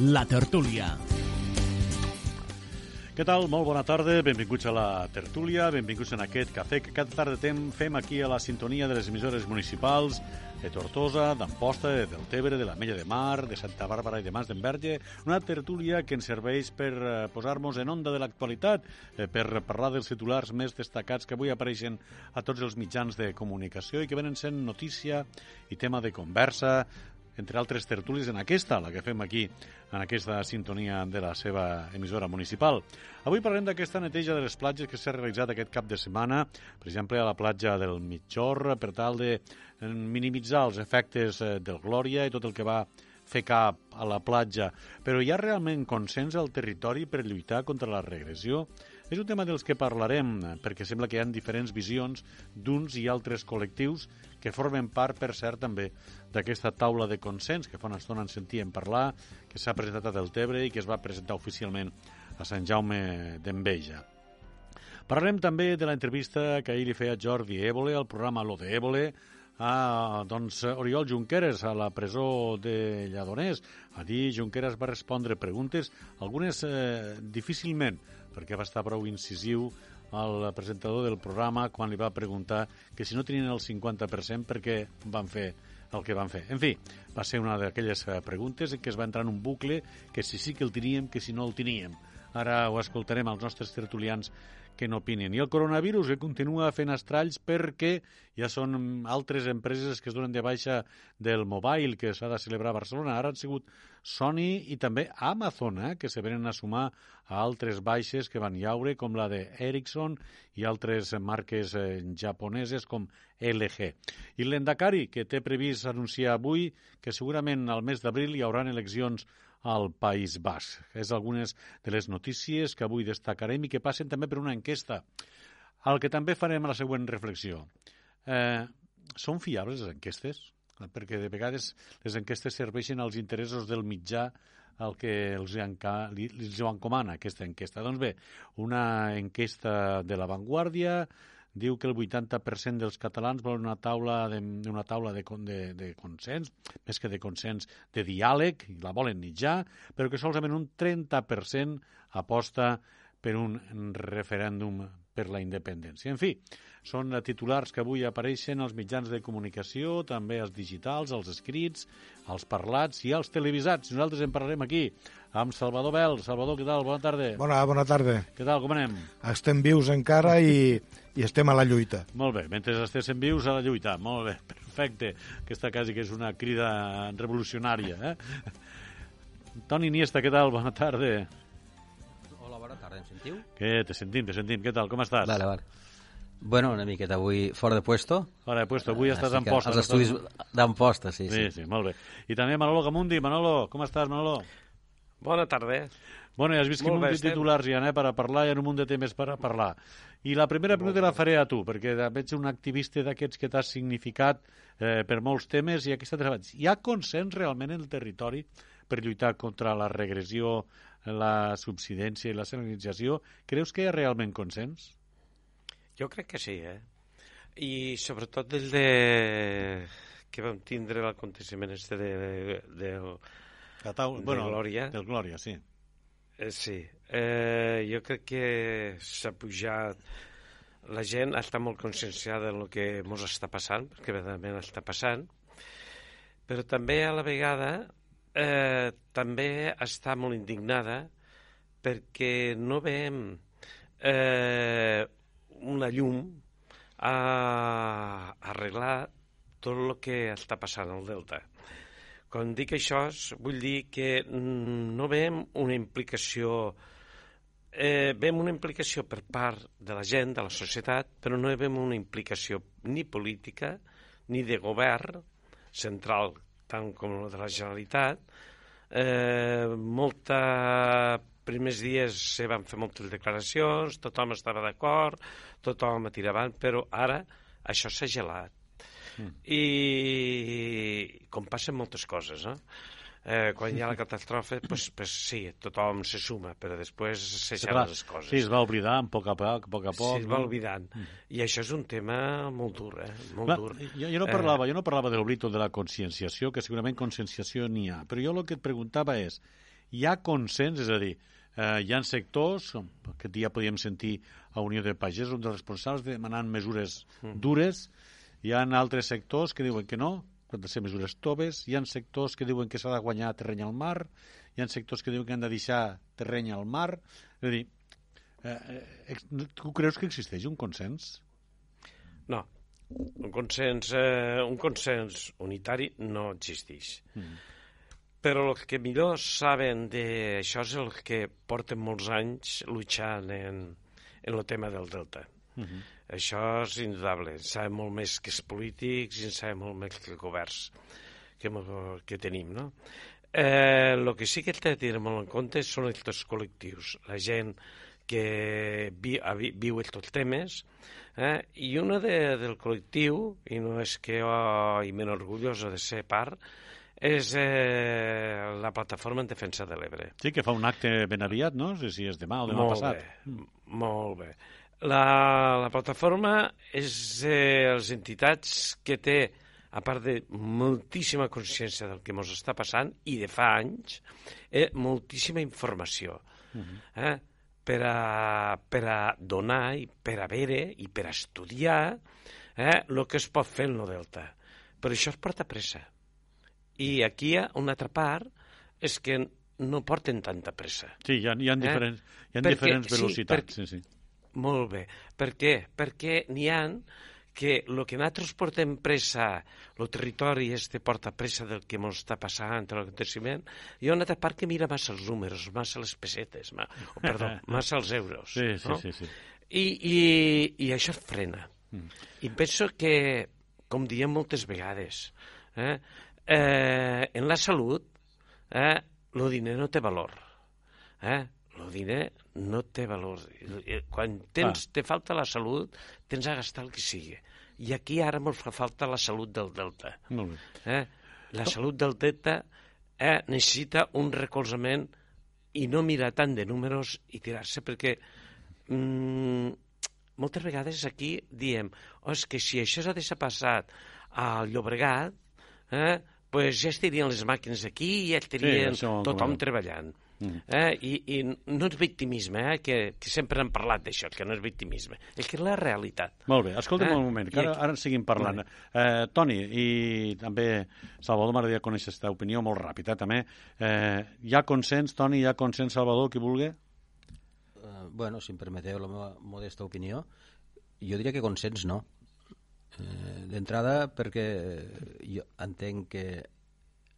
La tertúlia. Què tal? Molt bona tarda, benvinguts a la tertúlia, benvinguts en aquest cafè que cada tarda tem, fem aquí a la sintonia de les emissores municipals de Tortosa, d'Amposta, de Deltebre, de la Mella de Mar, de Santa Bàrbara i de Mas d'Enverge, una tertúlia que ens serveix per eh, posar-nos en onda de l'actualitat, eh, per parlar dels titulars més destacats que avui apareixen a tots els mitjans de comunicació i que venen sent notícia i tema de conversa, entre altres tertúlies en aquesta, la que fem aquí, en aquesta sintonia de la seva emissora municipal. Avui parlem d'aquesta neteja de les platges que s'ha realitzat aquest cap de setmana, per exemple, a la platja del Mitjor, per tal de eh, minimitzar els efectes eh, del Glòria i tot el que va fer cap a la platja. Però hi ha realment consens al territori per lluitar contra la regressió? És un tema dels que parlarem, perquè sembla que hi ha diferents visions d'uns i altres col·lectius que formen part, per cert, també d'aquesta taula de consens que fa una estona en sentíem parlar, que s'ha presentat a Deltebre i que es va presentar oficialment a Sant Jaume d'Enveja. Parlarem també de l'entrevista que ahir li feia Jordi Évole al programa Lo de Évole, a doncs, Oriol Junqueras a la presó de Lledoners. Allí Junqueras va respondre preguntes, algunes eh, difícilment, perquè va estar prou incisiu al presentador del programa quan li va preguntar que si no tenien el 50% perquè van fer el que van fer. En fi, va ser una d'aquelles eh, preguntes en es va entrar en un bucle que si sí que el teníem, que si no el teníem. Ara ho escoltarem als nostres tertulians que n'opinen. I el coronavirus que continua fent estralls perquè ja són altres empreses que es donen de baixa del mobile que s'ha de celebrar a Barcelona. Ara han sigut Sony i també Amazon, eh, que se venen a sumar a altres baixes que van llaure, com la de Ericsson i altres marques eh, japoneses com LG. I l'Endacari, que té previst anunciar avui que segurament al mes d'abril hi haurà eleccions al País Basc. És algunes de les notícies que avui destacarem i que passen també per una enquesta. Al que també farem la següent reflexió. Eh, són fiables les enquestes? Perquè de vegades les enquestes serveixen als interessos del mitjà el que els, enca, li, els encomana aquesta enquesta. Doncs bé, una enquesta de l'avantguàrdia diu que el 80% dels catalans volen una taula de, una taula de, de, de consens, més que de consens, de diàleg, i la volen mitjà, però que solament un 30% aposta per un referèndum per la independència. En fi, són titulars que avui apareixen als mitjans de comunicació, també als digitals, als escrits, als parlats i als televisats. Nosaltres en parlarem aquí amb Salvador Bel. Salvador, què tal? Bona tarda. Bona, bona tarda. Què tal? Com anem? Estem vius encara i, i estem a la lluita. Molt bé, mentre estiguem vius a la lluita. Molt bé, perfecte. Aquesta quasi que és una crida revolucionària. Eh? Toni Iniesta, què tal? Bona tarda. Sentiu? Què? Te sentim, te sentim. Què tal? Com estàs? Vale, vale. Bueno, una miqueta avui fora de puesto. Fora de puesto, avui estàs en posta. Els estudis d'Amposta, sí, sí. Sí, sí, molt bé. I també Manolo Gamundi. Manolo, com estàs, Manolo? Bona tarda. Bueno, ja has vist que un de titulars hi ha eh, per a parlar, hi ha un munt de temes per a parlar. I la primera pregunta la faré a tu, perquè veig un activista d'aquests que t'has significat eh, per molts temes i aquesta treball. Hi ha consens realment en el territori per lluitar contra la regressió, la subsidència i la senyalització? Creus que hi ha realment consens? Jo crec que sí, eh? I sobretot des de que vam tindre l'aconteciment este de, de, de, la taula, de bueno, Glòria. Del Glòria, sí. Eh, sí. Eh, jo crec que s'ha pujat... La gent està molt conscienciada del que ens està passant, perquè verdaderament està passant, però també a la vegada eh, també està molt indignada perquè no veiem eh, una llum a arreglar tot el que està passant al Delta. Quan dic això, vull dir que no veiem una implicació eh, veiem una implicació per part de la gent, de la societat, però no veiem una implicació ni política ni de govern central, tant com la de la Generalitat. Eh, molta primers dies se van fer moltes declaracions, tothom estava d'acord, tothom a tirar avant, però ara això s'ha gelat. Mm. I com passen moltes coses, no? Eh, quan hi ha la catàstrofe, pues, pues sí, tothom se suma, però després clar, les coses. sí, es va oblidar a poc a poc, a poc a poc. Sí, es va oblidant. I això és un tema molt dur, eh? Molt Clar, dur. jo, jo no parlava, jo no parlava de l'oblit o de la conscienciació, que segurament conscienciació n'hi ha, però jo el que et preguntava és, hi ha consens, és a dir, eh, hi ha sectors, aquest dia podíem sentir a Unió de Pagesos, un dels responsables demanant mesures dures, hi ha altres sectors que diuen que no, de ser mesures toves, hi ha sectors que diuen que s'ha de guanyar terreny al mar, hi ha sectors que diuen que han de deixar terreny al mar, és a dir, eh, eh, tu creus que existeix un consens? No, un consens, eh, un consens unitari no existeix. Mm. Però el que millor saben d'això és el que porten molts anys luchant en, en el tema del Delta. Uh -huh. Això és indudable. En sabem molt més que els polítics i en sabem molt més que els governs que, que tenim, no? Eh, el que sí que té de tenir molt en compte són els col·lectius. La gent que vi, vi, viu aquests temes, eh? i una de, del col·lectiu, i no és que jo i m'enorgulloso de ser part, és eh, la plataforma en defensa de l'Ebre. Sí, que fa un acte ben aviat, no? No sé si és demà o demà Molt passat. bé, molt bé. La, la plataforma és eh, les entitats que té, a part de moltíssima consciència del que ens està passant, i de fa anys, eh, moltíssima informació. eh, per, a, per a donar i per a veure i per a estudiar eh, el que es pot fer en el Delta. Però això es porta pressa. I aquí hi ha una altra part, és que no porten tanta pressa. Sí, hi ha, hi ha, diferents, hi ha Perquè- diferents sí, velocitats. perquè- Sí, sí. Molt bé. Per què? Perquè n'hi han que el que nosaltres portem pressa, el territori este porta pressa del que ens està passant, de l'aconteciment, hi ha una altra part que mira massa els números, massa les pessetes, ma, o, perdó, massa els euros. Sí, sí, no? sí, sí. I, i, I això frena. Mm. I penso que, com diem moltes vegades, eh, eh, en la salut, eh, el diner no té valor. Eh? El diner no té valor. Eh, Quan tens, te falta la salut, tens a gastar el que sigui. I aquí ara ens fa falta la salut del delta. Molt bé. Eh? La salut del delta eh, necessita un recolzament i no mirar tant de números i tirar-se, perquè mm, moltes vegades aquí diem oh, és que si això s'hagués passat al Llobregat, eh, pues ja estarien les màquines aquí i ja estarien ho tothom treballant. Mm. Eh? I, I no és victimisme, eh? que, que sempre hem parlat d'això, que no és victimisme. És que és la realitat. Molt bé, escolta'm Eh? un moment, que ara, aquí- ara en seguim parlant. Eh, Toni, i també Salvador, m'agradaria conèixer aquesta opinió molt ràpid, eh, també. Eh, hi ha consens, Toni, hi ha consens, Salvador, qui vulgui? Eh, bueno, si em permeteu la meva modesta opinió, jo diria que consens no. Eh, D'entrada, perquè jo entenc que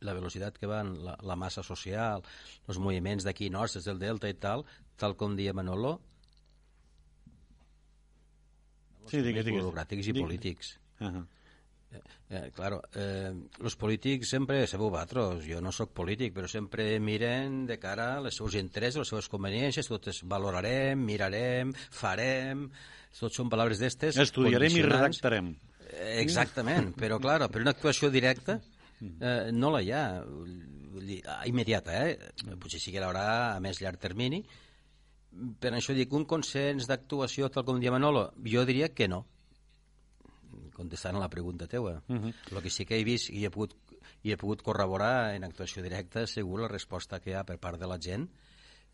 la velocitat que van, la, la massa social, els moviments d'aquí nostres, del Delta i tal, tal com dia Manolo, Sí, digues, digues. burocràtics i Digues. polítics. Uh -huh. Eh, claro, eh, los polítics sempre, sabeu vosaltres, jo no sóc polític, però sempre miren de cara als seus interessos, les seves conveniències, totes valorarem, mirarem, farem, tot són paraules d'estes. Estudiarem i redactarem. Eh, Exactament, però clar, per una actuació directa eh, no la hi ha ah, immediata, eh? potser sí que l'haurà a més llarg termini, per això dic, un consens d'actuació tal com dia Manolo, jo diria que no contestant a la pregunta teua. Uh -huh. El que sí que he vist i he pogut, i he pogut corroborar en actuació directa segur la resposta que hi ha per part de la gent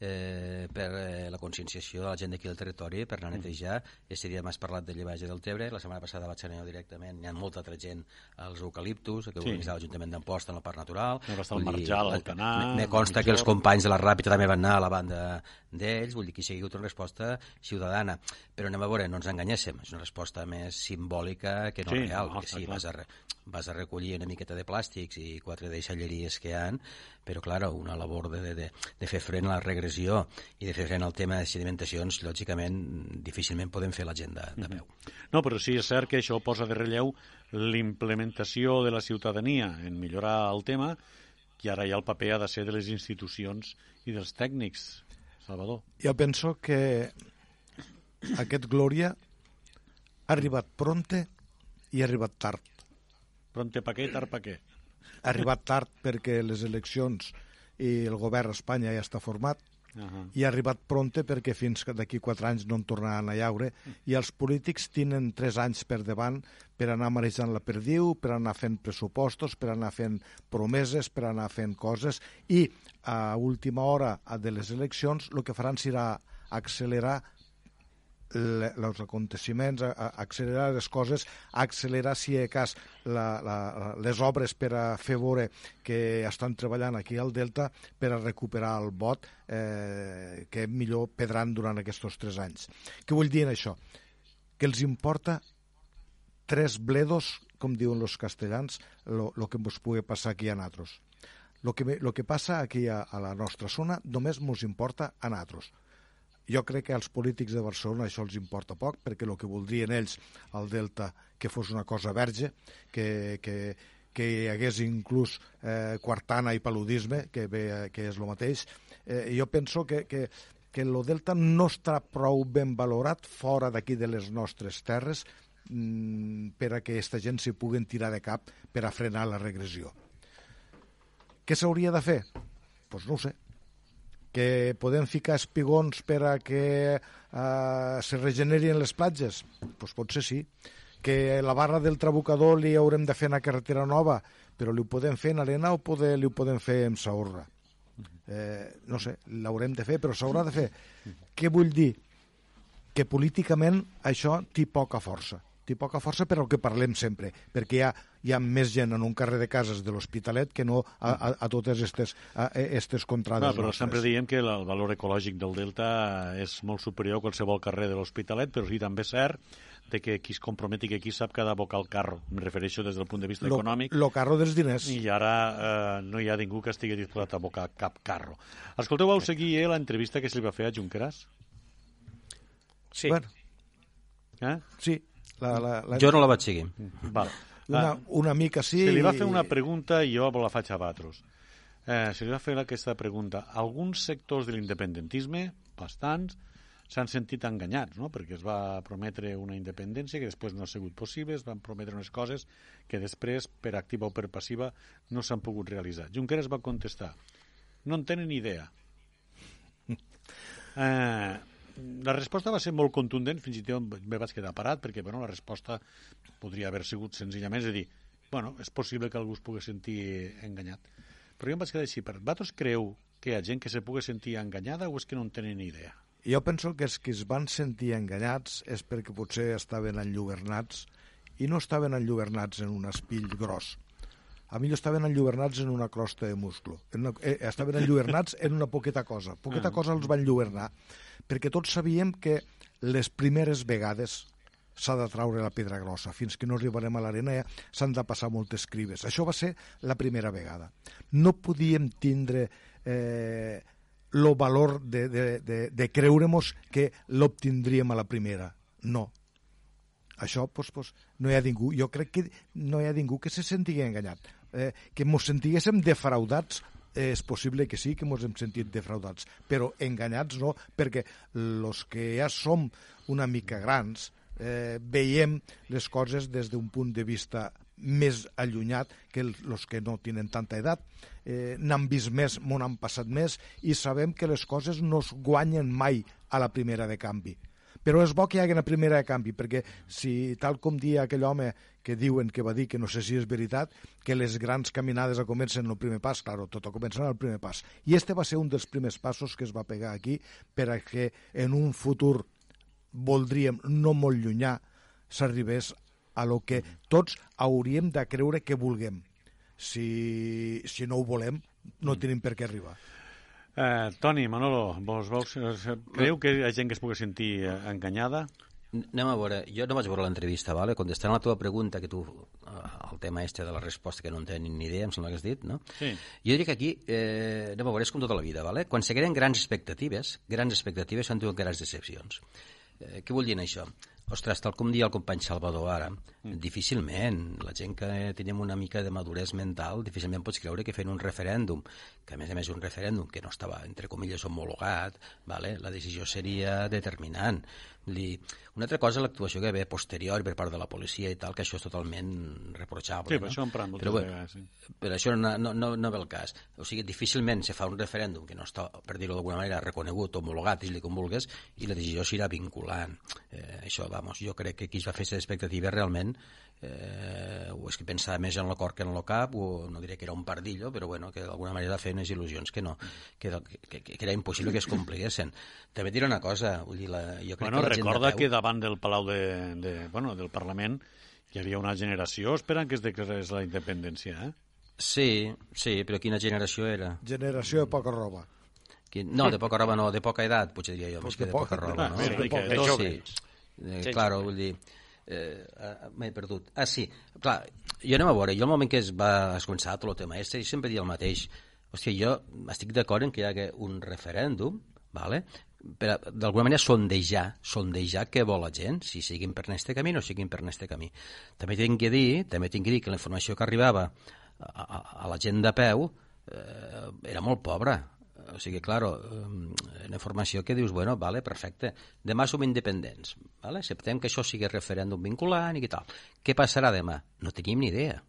eh, per eh, la conscienciació de la gent d'aquí del territori per anar a netejar. Este dia m'has parlat de llevatge del Tebre, la setmana passada vaig anar directament, hi ha molta altra gent als eucaliptus, que Sí. organitzava l'Ajuntament d'Amposta en el Parc Natural. Va estar el Marjal, la- el Canà, Me consta el que els companys de la Ràpita també van anar a la banda d'ells, vull dir que hi hagut una resposta ciutadana. Però anem a veure, no ens enganyéssim, és una resposta més simbòlica que no Sí, real, no, està sí, clar. vas a, vas a recollir una miqueta de plàstics i quatre deixalleries que han, però, clar, una labor de, de, de fer front a la regressió i de fer front al tema de sedimentacions, lògicament, difícilment podem fer l'agenda de peu. No, però sí és cert que això posa de relleu l'implementació de la ciutadania en millorar el tema i ara ja el paper ha de ser de les institucions i dels tècnics. Salvador. Jo penso que aquest Glòria ha arribat pronte i ha arribat tard. Pronte pa què, tard pa què? Ha arribat tard perquè les eleccions i el govern a Espanya ja està format, Uh -huh. i ha arribat pronte perquè fins que d'aquí quatre anys no en tornaran a llaure i els polítics tenen tres anys per davant per anar marejant la perdiu, per anar fent pressupostos, per anar fent promeses, per anar fent coses i a última hora de les eleccions el que faran serà accelerar le- els aconteciments, a- a- accelerar les coses, accelerar, si és cas, la, la, les obres per a fer veure que estan treballant aquí al Delta per a recuperar el vot eh, que millor pedran durant aquests tres anys. Què vull dir en això? Que els importa tres bledos, com diuen els castellans, lo, lo que ens pugui passar aquí a nosaltres. Lo que, lo que passa aquí a, a la nostra zona només ens importa a nosaltres. Jo crec que als polítics de Barcelona això els importa poc, perquè el que voldrien ells al Delta que fos una cosa verge, que, que, que hi hagués inclús eh, quartana i paludisme, que, ve, que és el mateix. Eh, jo penso que, que, que el Delta no està prou ben valorat fora d'aquí de les nostres terres mm, per a que aquesta gent s'hi puguen tirar de cap per a frenar la regressió. Què s'hauria de fer? Doncs pues no ho sé que podem ficar espigons per a que eh, se regenerin les platges? Doncs pues potser sí. Que la barra del trabucador li haurem de fer una carretera nova, però li ho podem fer en arena o poder, li ho podem fer en saorra? Eh, no sé, l'haurem de fer, però s'haurà de fer. Què vull dir? Que políticament això té poca força. Té poca força per al que parlem sempre, perquè hi ha, hi ha més gent en un carrer de cases de l'Hospitalet que no a, a, a totes aquestes, a, a aquestes contrades No, però nostres. sempre diem que el valor ecològic del Delta és molt superior a qualsevol carrer de l'Hospitalet, però sí també és cert de que qui es comprometi que qui sap que ha d'abocar el carro. Em refereixo des del punt de vista Lo, econòmic. lo carro dels diners. I ara eh, no hi ha ningú que estigui disposat a abocar cap carro. Escolteu, vau seguir eh, l'entrevista que se li va fer a Junqueras? Sí, Bueno, Eh? sí. La, la, la, Jo no la vaig seguir. Val. Una, una mica sí. se li va fer una pregunta i jo la faig a Batros. Eh, se li va fer aquesta pregunta. Alguns sectors de l'independentisme, bastants, s'han sentit enganyats, no? perquè es va prometre una independència que després no ha sigut possible, es van prometre unes coses que després, per activa o per passiva, no s'han pogut realitzar. Junqueras va contestar, no en tenen idea. Eh, la resposta va ser molt contundent, fins i tot me vaig quedar parat, perquè bueno, la resposta podria haver sigut senzillament, és a dir, bueno, és possible que algú es pugui sentir enganyat. Però jo em vaig quedar així, per vosaltres creu que hi ha gent que se pugui sentir enganyada o és que no en tenen ni idea? Jo penso que els que es van sentir enganyats és perquè potser estaven enlluernats i no estaven enlluernats en un espill gros. A millor estaven enlluernats en una crosta de musclo. En una, eh, estaven enlluernats en una poqueta cosa. Poqueta cosa els van enlluernar. Perquè tots sabíem que les primeres vegades s'ha de traure la pedra grossa. Fins que no arribarem a l'arena ja s'han de passar moltes crives. Això va ser la primera vegada. No podíem tindre eh, el valor de, de, de, de creure-nos que l'obtindríem a la primera. No. Això, pues, pues, no hi ha ningú, jo crec que no hi ha ningú que se sentigui enganyat. Eh, que ens sentiguéssim defraudats eh, és possible que sí que ens hem sentit defraudats, però enganyats no, perquè els que ja som una mica grans eh, veiem les coses des d'un punt de vista més allunyat que els que no tenen tanta edat. Eh, n'han vist més, m'ho han passat més i sabem que les coses no es guanyen mai a la primera de canvi. Però és bo que hi hagi una primera de canvi, perquè si, tal com dia aquell home que diuen que va dir, que no sé si és veritat, que les grans caminades comencen el primer pas, claro, tot comença al primer pas. I este va ser un dels primers passos que es va pegar aquí per a que en un futur voldríem no molt llunyà s'arribés a lo que tots hauríem de creure que vulguem. Si, si no ho volem, no tenim per què arribar. Eh, Toni, Manolo, vos, vos, creu que hi ha gent que es pugui sentir eh, enganyada? Anem a veure, jo no vaig veure l'entrevista, vale? contestant a la teva pregunta, que tu, eh, el tema este de la resposta que no en tenen ni idea, em sembla que has dit, no? Sí. Jo diria que aquí, eh, anem a veure, és com tota la vida, vale? quan se creen grans expectatives, grans expectatives s'han tingut grans decepcions. Eh, què vull dir això? Ostres, tal com dia el company Salvador ara, mm. difícilment, la gent que tenim una mica de maduresa mental, difícilment pots creure que fent un referèndum, que a més a més un referèndum que no estava, entre comilles, homologat, vale? la decisió seria determinant. Dir, una altra cosa l'actuació que ve posterior per part de la policia i tal, que això és totalment reprochable. Sí, per no? això en parlem moltes però, bé, vegades. Sí. però això no, no, no, no ve el cas. O sigui, difícilment se fa un referèndum que no està, per dir-ho d'alguna manera, reconegut, homologat, dis-li com vulgues, i la decisió serà vinculant. Eh, això, vamos, jo crec que qui es va fer les expectatives realment eh, o és que pensava més en el cor que en el cap, o no diré que era un pardillo, però bueno, que d'alguna manera feia unes il·lusions que no, que, que, que, era impossible que es compliguessin. També diré una cosa, vull dir, la, jo crec bueno, que la recorda peu... que davant del Palau de, de, bueno, del Parlament hi havia una generació esperant que es declarés la independència, eh? Sí, sí, però quina generació era? Generació de poca roba. Quin... No, de poca roba no, de poca edat, potser diria jo, Pues més que de poca roba, ah, no? més de poca, de sí. Eh, Sí, claro, joves. vull dir, eh, m'he perdut. Ah, sí, clar, jo anem a veure, jo al moment que es va es començar tot el tema este, jo sempre dia el mateix. Hòstia, jo estic d'acord en que hi hagi un referèndum, vale? per d'alguna manera sondejar, sondejar què vol la gent, si siguin per este camí o no siguin per este camí. També tinc que dir, també tinc que dir que la informació que arribava a, a, a la gent de peu eh, era molt pobra. O sigui, claro, una informació que dius, bueno, vale, perfecte, demà som independents, vale? acceptem que això sigui referèndum vinculant i tal. Què passarà demà? No tenim ni idea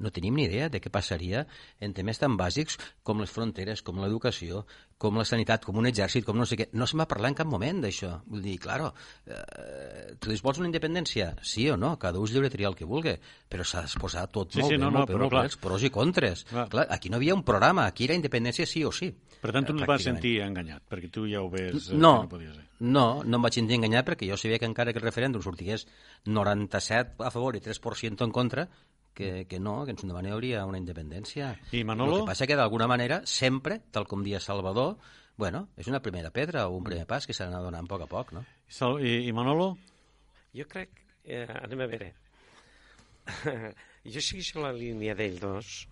no tenim ni idea de què passaria en temes tan bàsics com les fronteres, com l'educació, com la sanitat, com un exèrcit, com no sé què. No se'n va parlar en cap moment d'això. Vull dir, claro, eh, tu dius, vols una independència? Sí o no? Cada un lliure triar el que vulgui, però s'ha d'exposar tot Sí, molt sí, bé, no, no, molt bé, però clar. els pros i contres. Clar. Clar, aquí no havia un programa, aquí era independència sí o sí. Per tant, tu no Eh, et vas sentir enganyat, perquè tu ja ho eh, No, que no podia ser. no, no em vaig sentir enganyat perquè jo sabia que encara que el referèndum sortigués 97 a favor i 3% en contra, que, que no, que ens endavant hi hauria una independència. I Manolo? El que passa que d'alguna manera, sempre, tal com dia Salvador, bueno, és una primera pedra o un primer pas que s'ha d'anar donant a poc a poc, no? I, i, i Manolo? Jo crec... Eh, anem a veure. jo segueixo la línia d'ell dos,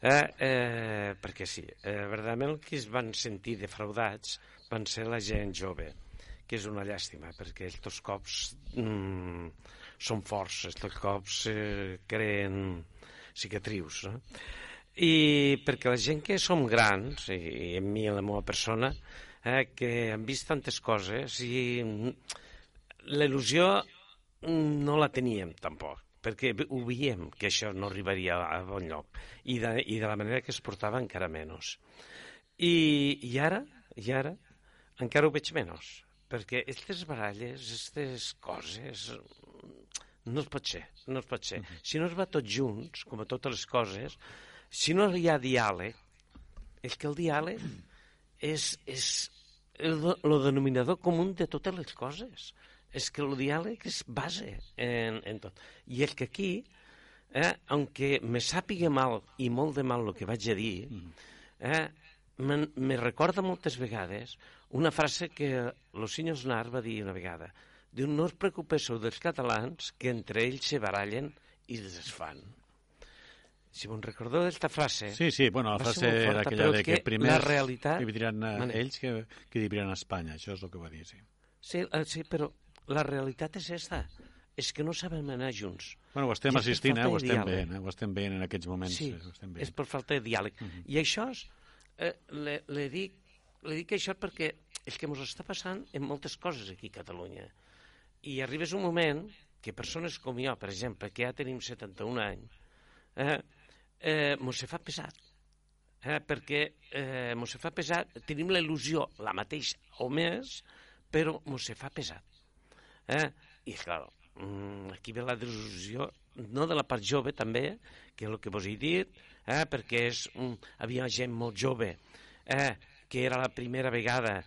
eh, eh, perquè sí, eh, verdaderament el que es van sentir defraudats van ser la gent jove, que és una llàstima, perquè estos cops mm, són forts, estos cops eh, creen cicatrius. No? I perquè la gent que som grans, i, i en mi, en la meva persona, eh, que han vist tantes coses i mm, la il·lusió mm, no la teníem tampoc perquè ho veiem que això no arribaria a bon lloc i de, i de la manera que es portava encara menys i, i ara i ara encara ho veig menys perquè aquestes baralles, aquestes coses no es pot ser, no es pot ser. Si no es va tots junts, com a totes les coses, si no hi ha diàleg, és que el diàleg és, és el, el denominador comú de totes les coses. És que el diàleg és base en, en tot. I és que aquí, eh, aunque me sàpiga mal i molt de mal el que vaig a dir, eh, me, me recorda moltes vegades una frase que el senyor Snar va dir una vegada. Diu, no us preocupéssiu dels catalans que entre ells se barallen i es desfan. Si me'n recordeu d'esta frase... Sí, sí, bueno, la frase molt era forta, aquella de que que primer la realitat- dividiran Mane. ells que, que dividiran a Espanya, això és el que va dir, sí. Sí, eh, sí, però la realitat és esta. És que no sabem anar junts. Bueno, ho estem I assistint, eh? ho estem diàleg. veient, eh? ho estem veient en aquests moments. Sí, eh, ho estem és per falta de diàleg. I això és, eh, le, le, dic, le dic això perquè és que ens està passant en moltes coses aquí a Catalunya. I arribes un moment que persones com jo, per exemple, que ja tenim 71 anys, eh, eh, mos se fa pesat. Eh, perquè eh, mos se fa pesat, tenim la il·lusió la mateixa o més, però mos se fa pesat. Eh? I, clar, mm, aquí ve la desil·lusió, no de la part jove també, que és el que vos he dit, eh? perquè és, un, havia gent molt jove, eh? que era la primera vegada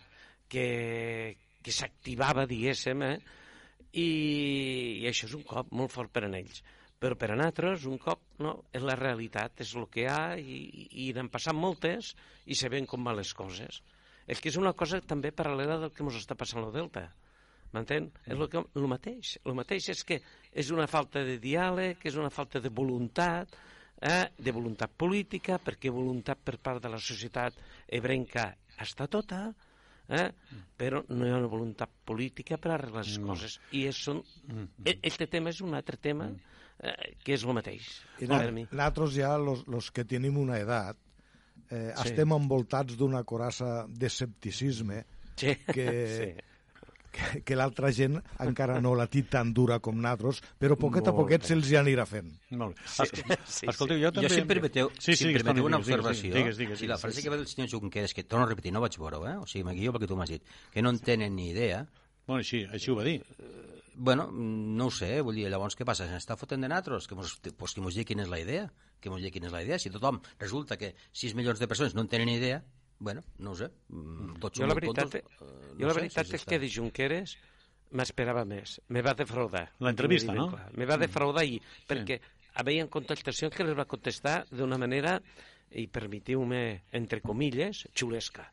que, que s'activava, diguéssim, eh? I, i això és un cop molt fort per a ells. Però per a nosaltres, un cop, no, és la realitat, és el que hi ha, i, i n'han passat moltes, i sabem com van les coses. És que és una cosa també paral·lela del que ens està passant al Delta. M'entén? És el, que, el mateix. El mateix és que és una falta de diàleg, és una falta de voluntat, eh, de voluntat política, perquè voluntat per part de la societat ebrenca està tota, eh? però no hi ha una voluntat política per arreglar les No. coses. I és un... e- Este tema és un altre tema eh, que és el mateix. I per na, mi. nosaltres ja, los, los que tenim una edat, eh, Sí. estem envoltats d'una corassa d'escepticisme Sí. que, Sí. Que, que l'altra gent encara no la té tan dura com nosaltres, però poquet a poquet se'ls hi anirà fent. Molt bé. Sí, Escol- sí, Escolteu, sí. jo també... Jo, si em permeteu, Sí, sí, si em permeteu una digues, digues, observació, Digues, digues, si la frase sí, que va dir el senyor Junqueras, que torno a repetir, no vaig veure, eh? o sigui, m'guio perquè tu m'has dit, que no en tenen ni idea, Bueno, així, així ho va dir. bueno, mm, no ho sé, vull dir, llavors què passa? S'està fotent de nosaltres? Que mos, pues que mos digui quina és la idea, que mos digui quina és la idea. Si tothom resulta que 6 milions de persones no en tenen ni idea, bueno, no ho sé, mm, tots Jo som la veritat, tontos. eh, eh, jo la sé veritat si és s'està- que de Junqueras m'esperava més. Me va defraudar. La entrevista, Ho dic ben no? clar. Me va defraudar i perquè havien contestacions que les va contestar d'una manera, i permetiu-me, entre comilles, xulesca.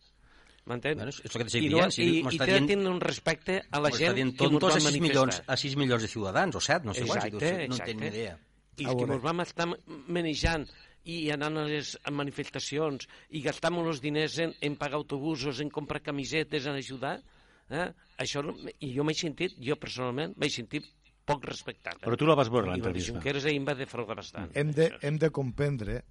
M'entens? Bueno, és el que t'estic I, no, dient, si i, i té dient- un respecte a la gent dient que tontos va a 6 milions, a 6 milions de ciutadans, o 7, no sé quants, Exacte, si tu- no en tenen ni idea. I A que ens vam estar manejant i anant a les manifestacions i gastant els diners en, en pagar autobusos, en comprar camisetes, en ajudar, eh? això, no- i jo m'he sentit, jo personalment, m'he sentit poc respectat. Però tu la vas veure, I l'entrevista. Junqueras ahir em va defraudar bastant. Hem de, hem de comprendre,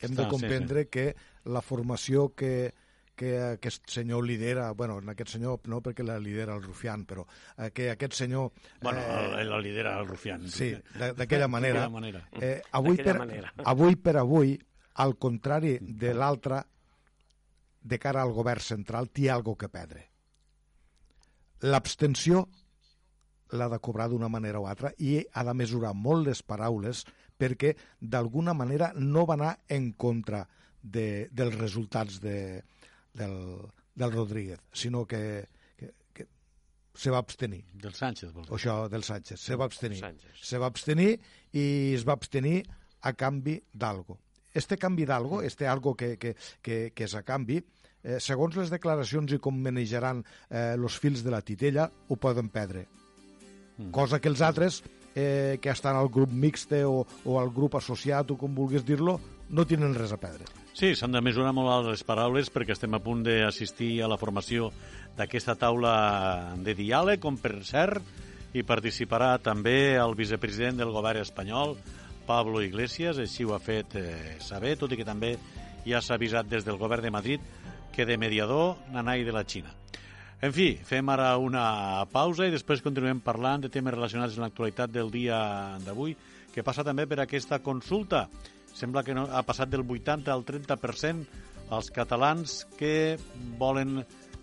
hem Està, de comprendre que la formació que, que aquest senyor lidera, bueno, en aquest senyor no perquè la lidera el Rufián, però eh, que aquest senyor... Bueno, eh, el, el lidera el Rufián. Sí, d'a- d'aquella manera. Manera. Eh, avui, per, manera. avui per avui, al contrari de l'altre, de cara al govern central, té algo que perdre. L'abstenció l'ha de cobrar d'una manera o altra i ha de mesurar molt les paraules perquè d'alguna manera no va anar en contra de, dels resultats de, del, del Rodríguez, sinó que, que, que se va abstenir Del Sánchez, vols dir. això del Sánchez, se va abstenir. Sánchez. Se va abstenir i es va abstenir a canvi d'algo. Este canvi d'algo, este algo que, que, que, que és a canvi, eh, segons les declaracions i com manejaran eh, els fils de la titella, ho poden perdre. Mm. Cosa que els altres, eh, que estan al grup mixte o, o al grup associat o com vulguis dir-lo, no tenen res a perdre. Sí, s'han de mesurar molt les paraules perquè estem a punt d'assistir a la formació d'aquesta taula de diàleg, com per cert, hi participarà també el vicepresident del govern espanyol, Pablo Iglesias, així ho ha fet eh, saber, tot i que també ja s'ha avisat des del govern de Madrid que de mediador n'anai de la Xina. En fi, fem ara una pausa i després continuem parlant de temes relacionats amb l'actualitat del dia d'avui, que passa també per aquesta consulta. Sembla que no, ha passat del 80 al 30% els catalans que volen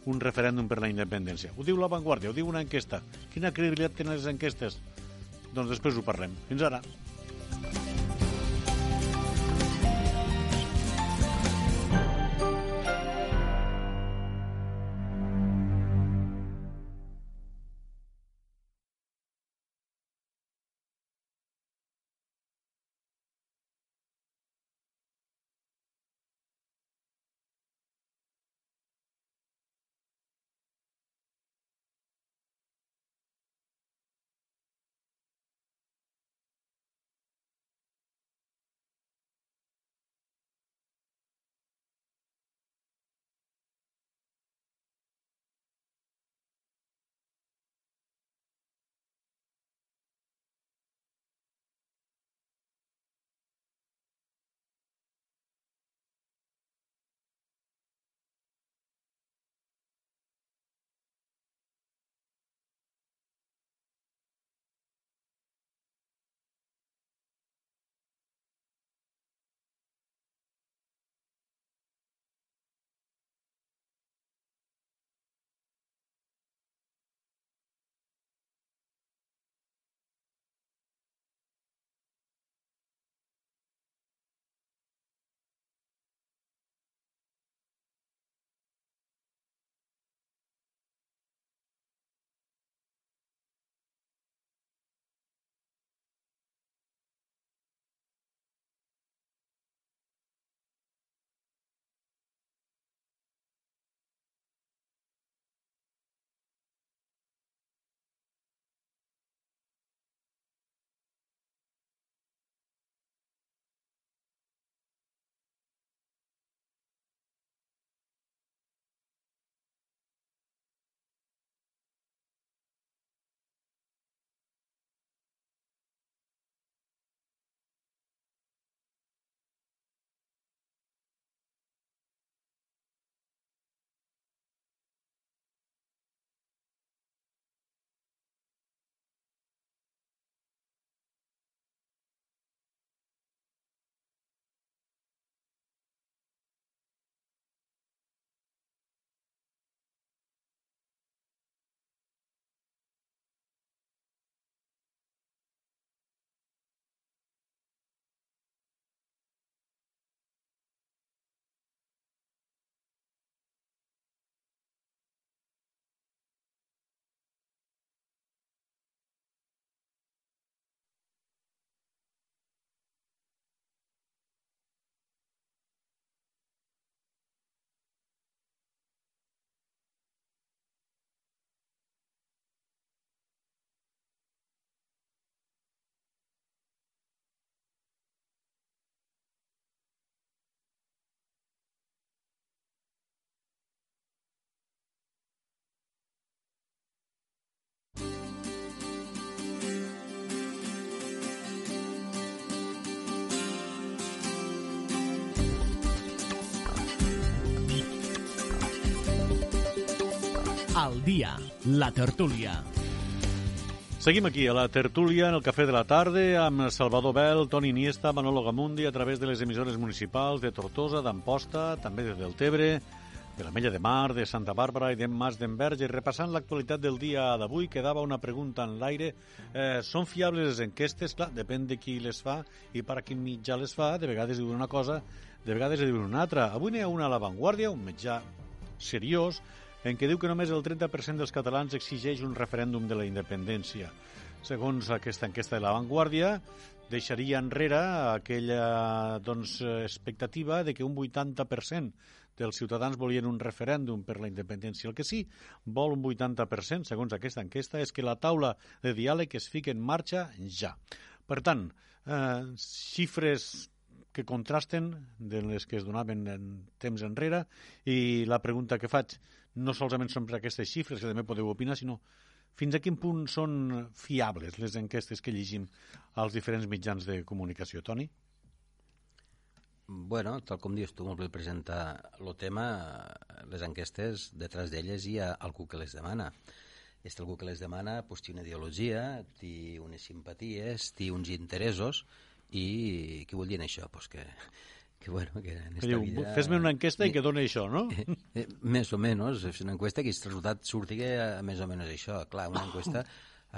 un referèndum per la independència. Ho diu La Vanguardia, ho diu una enquesta. Quina credibilitat tenen les enquestes? Doncs després ho parlem. Fins ara. Dia, la tertúlia. Seguim aquí a la tertúlia, en el Cafè de la Tarda, amb Salvador Bel, Toni Iniesta, Manolo Gamundi, a través de les emissores municipals de Tortosa, d'Amposta, també de Deltebre, de la Mella de Mar, de Santa Bàrbara i de Mas d'Enverge. Repassant l'actualitat del dia d'avui, quedava una pregunta en l'aire. Eh, són fiables les enquestes? Clar, depèn de qui les fa i per a quin mitjà les fa. De vegades diuen una cosa, de vegades diuen una altra. Avui n'hi ha una a l'avantguàrdia, un mitjà seriós, en què diu que només el 30% dels catalans exigeix un referèndum de la independència. Segons aquesta enquesta de l'avantguàrdia, deixaria enrere aquella doncs, expectativa de que un 80% dels ciutadans volien un referèndum per la independència. El que sí vol un 80%, segons aquesta enquesta, és que la taula de diàleg es fiqui en marxa ja. Per tant, eh, xifres que contrasten de les que es donaven en temps enrere i la pregunta que faig no solament per aquestes xifres, que també podeu opinar, sinó fins a quin punt són fiables les enquestes que llegim als diferents mitjans de comunicació. Toni? Bueno, tal com dius tu, molt bé presentar el tema, les enquestes, detrás d'elles hi ha algú que les demana. Este algú que les demana pues, té una ideologia, té unes simpaties, té uns interessos, i què vol dir això? Pues que, que, bueno, que en esta Diu, vida... Fes-me una enquesta i que doni això, no? Eh, eh, més o menys, és una enquesta que el resultat surti que eh, més o menys això. Clar, una enquesta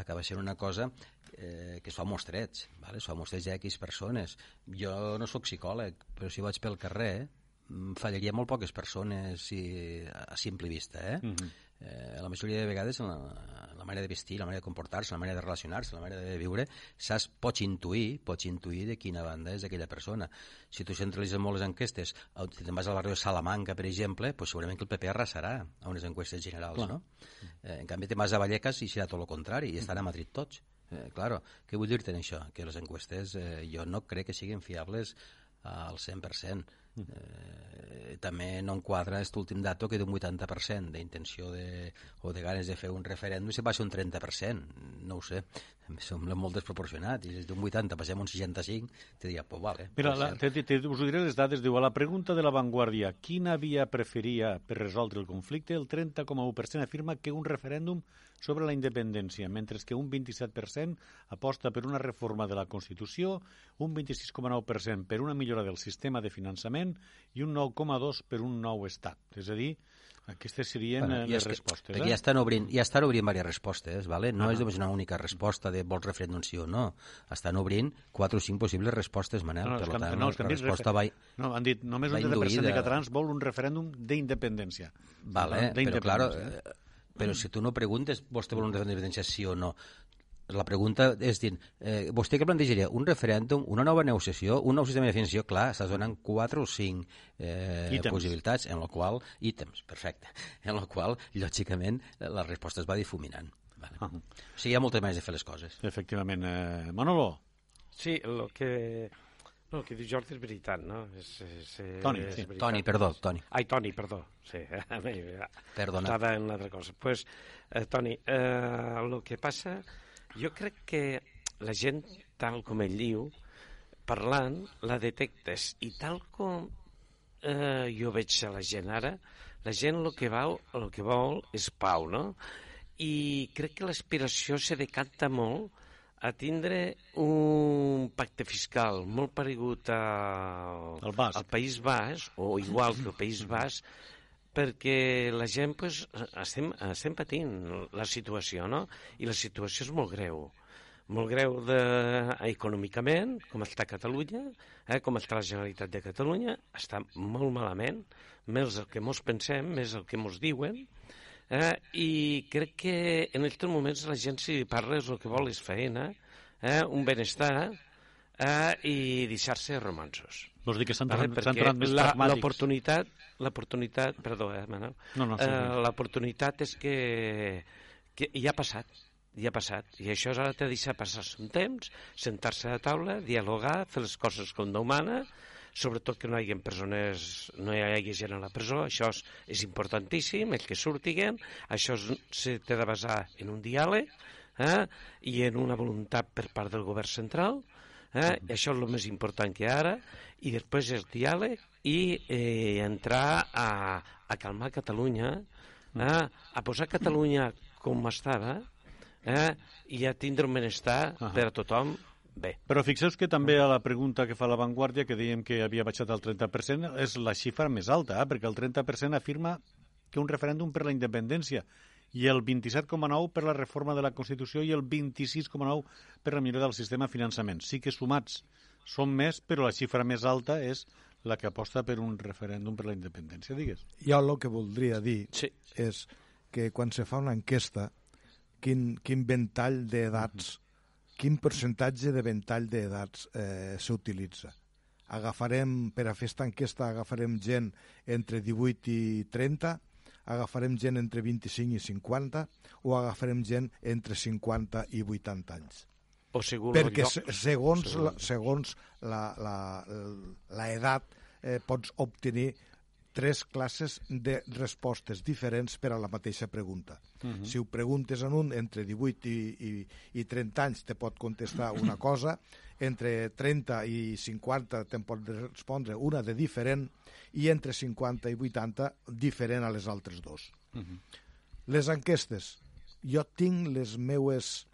acaba sent una cosa eh, que es fa a mostrets, vale? es fa a mostrets ja X persones. Jo no sóc psicòleg, però si vaig pel carrer mm, fallaria molt poques persones si, a simple vista, eh? Mm -hmm. Eh, la majoria de vegades en la, en la manera de vestir, la manera de comportar-se, la manera de relacionar-se, la manera de viure, saps, pots intuir, pots intuir de quina banda és aquella persona. Si tu centralitzes molt les enquestes, si te'n vas al barri de Salamanca, per exemple, pues segurament que el PP arrasarà a unes enquestes generals, Clar. no? Eh, en canvi, te'n vas a Vallecas i serà tot el contrari, i estan a Madrid tots. Eh, claro, què vull dir-te en això? Que les enquestes eh, jo no crec que siguin fiables al 100%. Eh, també no enquadra aquest últim dato que d'un 80% d'intenció de, o de ganes de fer un referèndum se passa un 30%, no ho sé em sembla molt desproporcionat i si d'un 80 passem a un 65 te diria, pues vale Mira, la, ser. te, te, us ho diré les dades. Diu, a la pregunta de l'avantguàrdia, quina via preferia per resoldre el conflicte, el 30,1% afirma que un referèndum sobre la independència, mentre que un 27% aposta per una reforma de la Constitució, un 26,9% per una millora del sistema de finançament i un 9,2% per un nou estat. És a dir, aquestes serien Bueno, i les que- respostes. eh? ja estan obrint, ja estan obrint diverses respostes, vale? no Ah. és només una única resposta de vols referèndum sí o no. Estan obrint quatre o cinc possibles respostes, Manel. No, no, per tant, no, la resposta va... no, han dit només un 30% de catalans vol un referèndum d'independència. Vale, però claro, eh? Però si tu no preguntes vostè vol un referèndum d'independència sí o no, la pregunta és dir, eh, vostè què plantejaria? Un referèndum, una nova negociació, un nou sistema de definició? Clar, estàs donant quatre o cinc eh, Ítems. possibilitats, en la qual, ítems, perfecte, en la qual, lògicament, eh, la resposta es va difuminant. Vale. Ah. O sigui, hi ha moltes maneres de fer les coses. Efectivament. Eh, Manolo, Sí, el que, no, el que diu Jordi és veritat, no? És, és, és, Toni, és sí. veritat. Toni, perdó, Toni. Ai, Toni, perdó. Sí, Perdona. Estava en l'altra cosa. Pues, eh, Toni, eh, el que passa, jo crec que la gent, tal com ell diu, parlant, la detectes. I tal com eh, jo veig a la gent ara, la gent el que, vol, el que vol és pau, no? I crec que l'aspiració se decanta molt a tindre un pacte fiscal molt paregut al, El basc. al País Basc, o igual que el País Basc, perquè la gent pues, estem, estem patint la situació, no? I la situació és molt greu. Molt greu de, econòmicament, com està Catalunya, eh, com està la Generalitat de Catalunya, està molt malament, més el que mos pensem, més el que mos diuen, eh, i crec que en aquests moments la gent si parla és el que vol és feina, eh, un benestar eh, i deixar-se romansos. vols dir que s'han Vale, tornat, tornat més la- pragmàtics? l'oportunitat, l'oportunitat, perdó, eh, Manel, No, no, sí, eh, l'oportunitat és que, que ja ha passat, ja ha passat, i això és ara de deixar passar un temps, sentar-se a taula, dialogar, fer les coses com Déu mana, sobretot que no hi hagi persones, no hi hagi gent a la presó, això és, és importantíssim, el que surtiguen, això té de basar en un diàleg eh, i en una voluntat per part del govern central, eh, i això és el més important que ara, i després el diàleg i eh, entrar a, a calmar Catalunya, eh, a posar Catalunya com estava eh, i a tindre un benestar Ahà. per a tothom bé. Però fixeu que també a la pregunta que fa la Vanguardia, que dèiem que havia baixat al 30%, és la xifra més alta, eh? perquè el 30% afirma que un referèndum per la independència i el 27,9 per la reforma de la Constitució i el 26,9 per la millora del sistema de finançament. Sí que sumats són més, però la xifra més alta és la que aposta per un referèndum per la independència, digues. Jo el que voldria dir Sí. és que quan se fa una enquesta, quin, quin ventall d'edats, quin percentatge de ventall d'edats eh, s'utilitza. Agafarem, per a fer aquesta enquesta, agafarem gent entre 18 i 30, agafarem gent entre 25 i 50 o agafarem gent entre 50 i 80 anys. O segons Perquè lloc. segons, Segons. la, segons la, la, la edat eh, pots obtenir tres classes de respostes diferents per a la mateixa pregunta. Uh -huh. Si ho preguntes en un entre 18 i, i, i 30 anys te pot contestar una cosa, entre 30 i 50 te'n pot respondre una de diferent i entre 50 i 80 diferent a les altres dos. Uh -huh. Les enquestes. Jo tinc les meues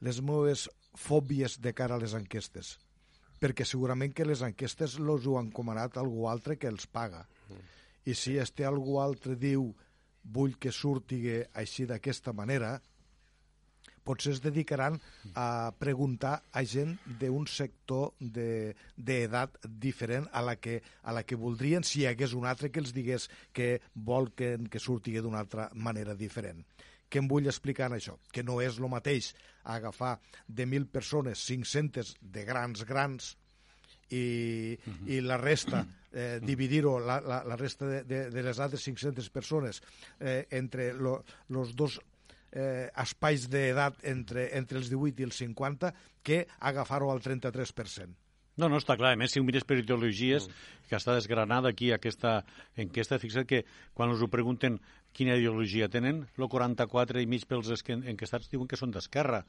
les meves fòbies de cara a les enquestes perquè segurament que les enquestes los ho han comanat algú altre que els paga i si este algú altre diu vull que surti així d'aquesta manera potser es dedicaran a preguntar a gent d'un sector de- d'edat de, diferent a la, que, a la que voldrien si hi hagués un altre que els digués que vol que, que surti d'una altra manera diferent. Què em vull explicar en això? Que no és el mateix agafar de 1.000 persones 500 de grans grans i, uh -huh. i la resta, eh, dividir-ho, la, la, la resta de, de, de les altres 500 persones eh, entre lo, los dos eh, espais d'edat entre, entre els 18 i els 50 que agafar-ho al 33%. No, no, està clar. A més, si ho mires per ideologies, que està desgranada aquí aquesta enquesta, fixa't que quan us ho pregunten quina ideologia tenen, el 44 i mig pels esque- enquestats diuen que són d'esquerra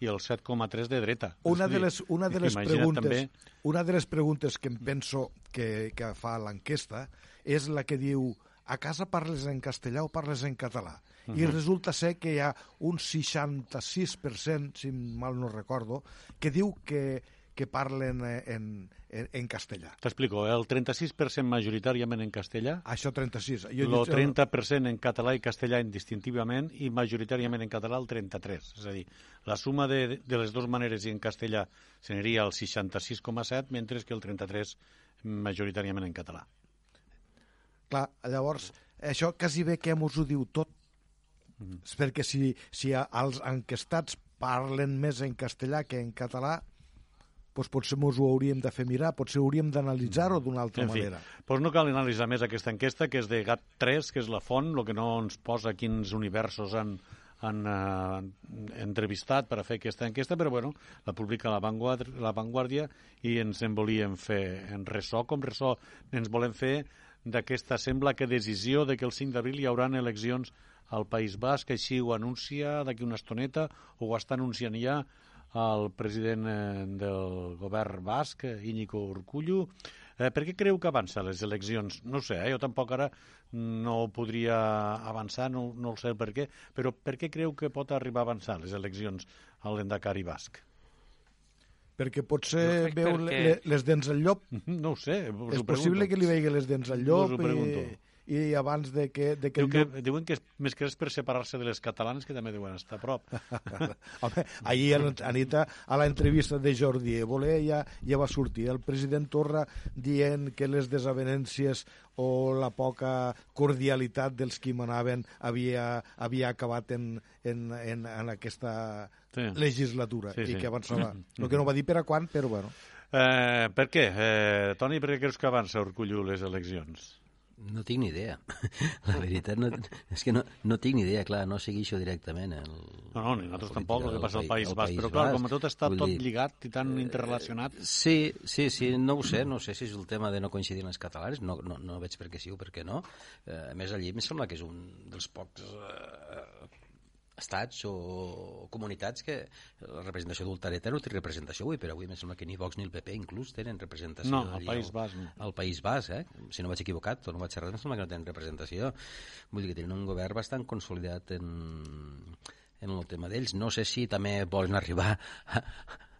i el 7,3 de dreta. Una de les, una de les preguntes, També, una de les preguntes que em penso que, que fa l'enquesta és la que diu a casa parles en castellà o parles en català? I resulta ser que hi ha un 66%, si mal no recordo, que diu que, que parlen eh, en, en, en castellà. t'explico, el 36% majoritàriament en castellà, Això 36. el 30% en català i castellà indistintivament i majoritàriament en català el 33. És a dir, la suma de, de les dues maneres i en castellà seria el 66,7, mentre que el 33 majoritàriament en català. Clar, llavors, això quasi bé que mos ho diu tot, és perquè si, si els enquestats parlen més en castellà que en català, doncs potser mos ho hauríem de fer mirar, potser hauríem d'analitzar-ho d'una altra En fi, manera. doncs no cal analitzar més aquesta enquesta, que és de GAT3, que és la font, el que no ens posa quins universos han, han eh, entrevistat per a fer aquesta enquesta, però bueno, la publica la Vanguardia, la Vanguardia i ens en volíem fer en ressò, com ressò ens volem fer d'aquesta, sembla que decisió de que el 5 d'abril hi haurà eleccions al País Basc, així ho anuncia d'aquí una estoneta, o ho està anunciant ja el president eh, del govern basc, Íñigo Urcullu. Eh, per què creu que avança les eleccions? No ho sé, eh? jo tampoc ara no podria avançar, no, no el sé el per què, però per què creu que pot arribar a avançar les eleccions a l'Endacari basc? Perquè potser crec veu perquè- le, les dents al llop. No ho sé. Us És ho possible pregunto. que li vegi les dents al Us llop ho i, pregunto. i abans de que, de que Diu que, llop... diuen que és, més que res per separar-se de les catalanes, que també deuen estar a prop. Home, ahir a la- Anita, a l'entrevista de Jordi Évole ja, ja va sortir el president Torra dient que les desavenències o la poca cordialitat dels qui manaven havia, havia acabat en, en, en, en aquesta Sí. legislatura Sí, i sí. que avançava. El que no va dir per a quan, però bueno. Eh, per què? Eh, Toni, per què creus que avança Urcullu les eleccions? No tinc ni idea. La veritat, no, és que no, no tinc ni idea, clar, no segueixo directament el... No, no, ni nosaltres tampoc, el que passa al País del Basc. Però clar, Basc. com tot està tot dir, lligat i tan interrelacionat... Sí, sí, sí, no ho sé, no sé si és el tema de no coincidir en les catalanes, no, no, no veig per què sí o per què no. Eh, a més, allí em sembla que és un dels pocs eh, estats o comunitats que la representació d'Ultareta no té representació avui, però avui em sembla que ni Vox ni el PP inclús tenen representació. No, al País Basc no. Al País Basc, eh? Si no vaig equivocat o no vaig errat, em sembla que no tenen representació. Vull dir que tenen un govern bastant consolidat en, en el tema d'ells. No sé si també volen arribar a,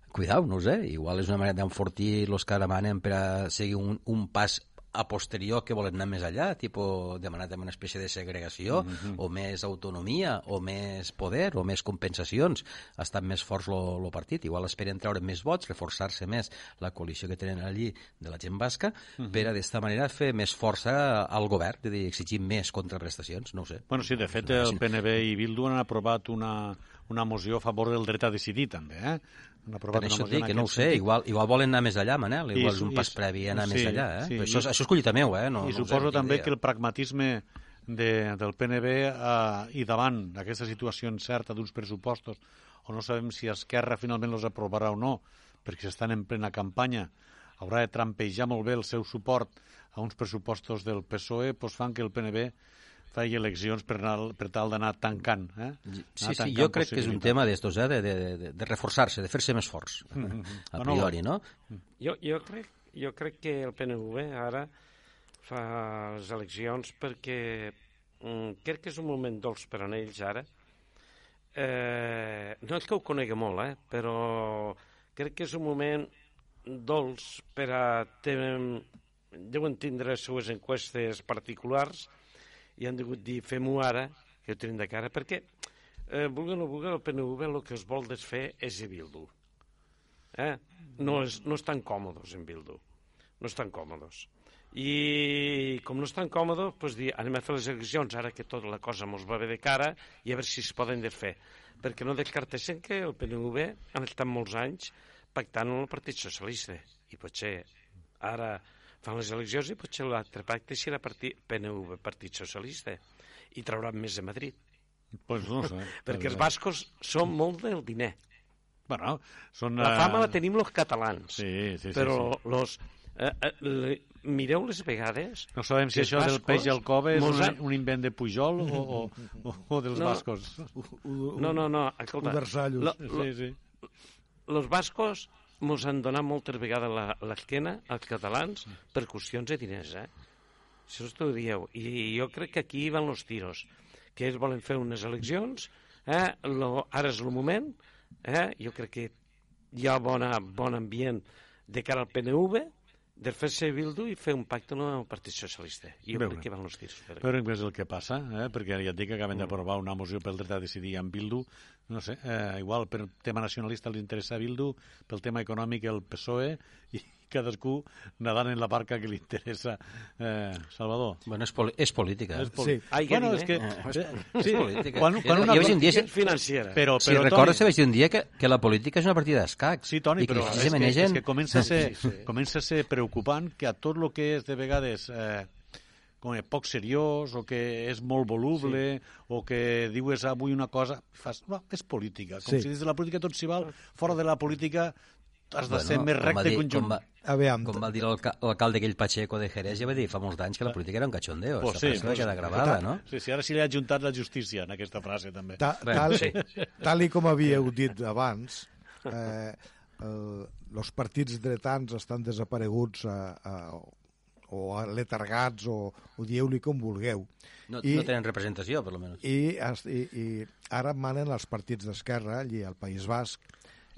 Cuidau-nos, eh? Igual és una manera d'enfortir els que demanen per a seguir un, un pas a posterior que volen anar més allà, tipo demanar també una espècie de segregació, mm -hmm. o més autonomia, o més poder, o més compensacions. Ha estat més forts el partit. Igual esperen treure més vots, reforçar-se més la coalició que tenen allí de la gent basca, mm -hmm. per a d'esta manera fer més força al govern, de dir, exigir més contraprestacions, no ho sé. Bueno, sí, de fet, el PNB i Bildu han aprovat una, una moció a favor del dret a decidir, també, eh? Han aprovat per això dic, que no ho sé, igual, igual volen anar més allà, Manel, igual I, és un pas previ a anar sí, més allà, eh? Sí, això, i, això és collita meu, eh? No, I no suposo també que el pragmatisme de, del PNB eh, i davant d'aquesta situació incerta d'uns pressupostos on no sabem si Esquerra finalment els aprovarà o no, perquè estan en plena campanya, haurà de trampejar molt bé el seu suport a uns pressupostos del PSOE, doncs fan que el PNB faci eleccions per, anar, per tal d'anar tancant. Eh? Sí, sí, jo crec que és un tema d'estos, eh? de, de, de, de reforçar-se, de fer-se més forts, mm -hmm. a priori, no? Jo, jo, crec, jo crec que el PNV ara fa les eleccions perquè mm, crec que és un moment dolç per a ells ara. Eh, no és que ho conegui molt, eh? però crec que és un moment dolç per a... Tem, deuen tindre les seues enquestes particulars i han degut dir fem-ho ara, que ho tenim de cara, perquè, eh, vulgui o no vulgui, el PNV el que es vol desfer és a Bildu. Eh? No, és, no estan còmodes en Bildu. No estan còmodes. I com no estan còmodes, doncs dir, anem a fer les eleccions ara que tota la cosa mos va bé de cara i a veure si es poden desfer. Perquè no descartessin que el PNV han estat molts anys pactant amb el Partit Socialista. I potser ara fan les eleccions i potser l'altre pacte serà partit, PNV, Partit Socialista, i trauran més a Madrid. Pues no sé. Perquè els bascos són molt del diner. Bueno, són... La fama la tenim els catalans. Sí, sí, sí. Però sí. los... Eh, eh, mireu les vegades... No sabem si això del peix al cove és un, un invent de Pujol o, o, o dels no, bascos. No, no, no, escolta. Lo, lo, sí, sí. Los bascos ens han donat moltes vegades l'esquena als catalans per qüestions de diners, eh? Això t'ho dieu. I jo crec que aquí van els tiros, que ells volen fer unes eleccions, eh? Lo, ara és el moment, eh? Jo crec que hi ha bona, bon ambient de cara al PNV, de fer-se Bildu i fer un pacte amb el Partit Socialista. I jo Veure. crec que van els tirs. Veurem què és el que passa, eh? perquè ja et dic que acaben mm. d'aprovar una moció pel dret a decidir amb Bildu. No sé, eh, igual per tema nacionalista li interessa Bildu, pel tema econòmic el PSOE, i cadascú nedant en la barca que li interessa. Eh, Salvador. Bueno, és, poli és política. És poli... Sí. Ai, bueno, és que... Eh, és, sí, és política. Quan, quan una... Jo vaig un dia... És financera. Però, però, si recordes, Toni... vaig dir un dia que, que la política és una partida d'escac. Sí, Toni, però és que, és que comença a, ser, sí, sí. comença a ser preocupant que a tot el que és de vegades... Eh, com a poc seriós o que és molt voluble sí. o que dius avui una cosa fas, no, és política, com sí. si des de la política tot s'hi val fora de la política has de bueno, ser més recte conjunt. Com va, Aviam. com va dir l'alcalde aquell Pacheco de Jerez, ja va dir fa molts anys que la política era un cachondeo. Pues sí, pues, queda gravada, no? Sí, sí, ara sí li ha ajuntat la justícia en aquesta frase, també. Ta, tal, sí. tal i com havíeu dit abans, eh, els partits dretans estan desapareguts a, a, o letargats o, o dieu-li com vulgueu. No, I, no tenen representació, per almenys. I, i, I ara manen els partits d'esquerra, allí al País Basc,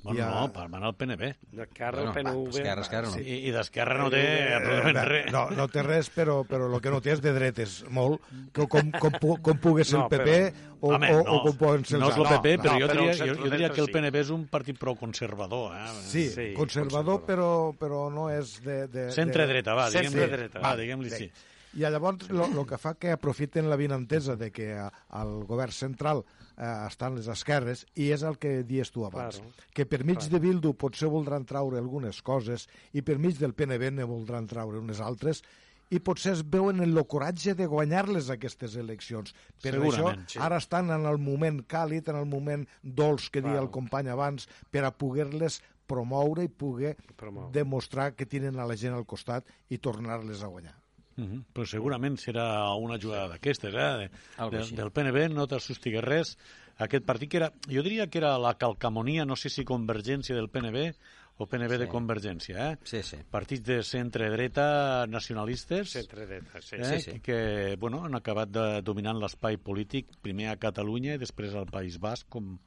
Bueno, ha... no, per manar el PNB. D'Esquerra bueno, el PNV... Esquerra, Esquerra no. Sí. I, i d'Esquerra no té eh, absolutament res. No, no té res, però, però el que no té és de dretes, molt, com, com, com, com pugui ser no, el PP però... o, Home, o, no, o com poden ser els... No és el PP, no, però, no, jo, diria, jo, jo diria que el PNB és un partit prou conservador. Eh? Sí, sí conservador, però, però no és de... de Centre-dreta, va, diguem-li Centre va, diguem-li sí. I llavors el que fa que aprofiten la vinentesa de que el govern central eh, estan les esquerres, i és el que dies tu abans, claro. que per mig claro. de Bildu potser voldran traure algunes coses i per mig del PNB ne voldran traure unes altres, i potser es veuen en el coratge de guanyar-les aquestes eleccions. Per això sí. ara estan en el moment càlid, en el moment dolç que deia el company abans, per a poder-les promoure i poder Promoure. demostrar que tenen a la gent al costat i tornar-les a guanyar. Uh -huh. Però segurament serà una jugada d'aquestes, eh? De, de, del PNB, no te'l sostigués res. Aquest partit que era, jo diria que era la calcamonia, no sé si convergència del PNB o PNB de Sí. Convergència, eh? Sí, sí. Partits de centre-dreta nacionalistes Centre-dreta, sí. eh? Sí, sí. que bueno, han acabat de, dominant l'espai polític, primer a Catalunya i després al País Basc, com,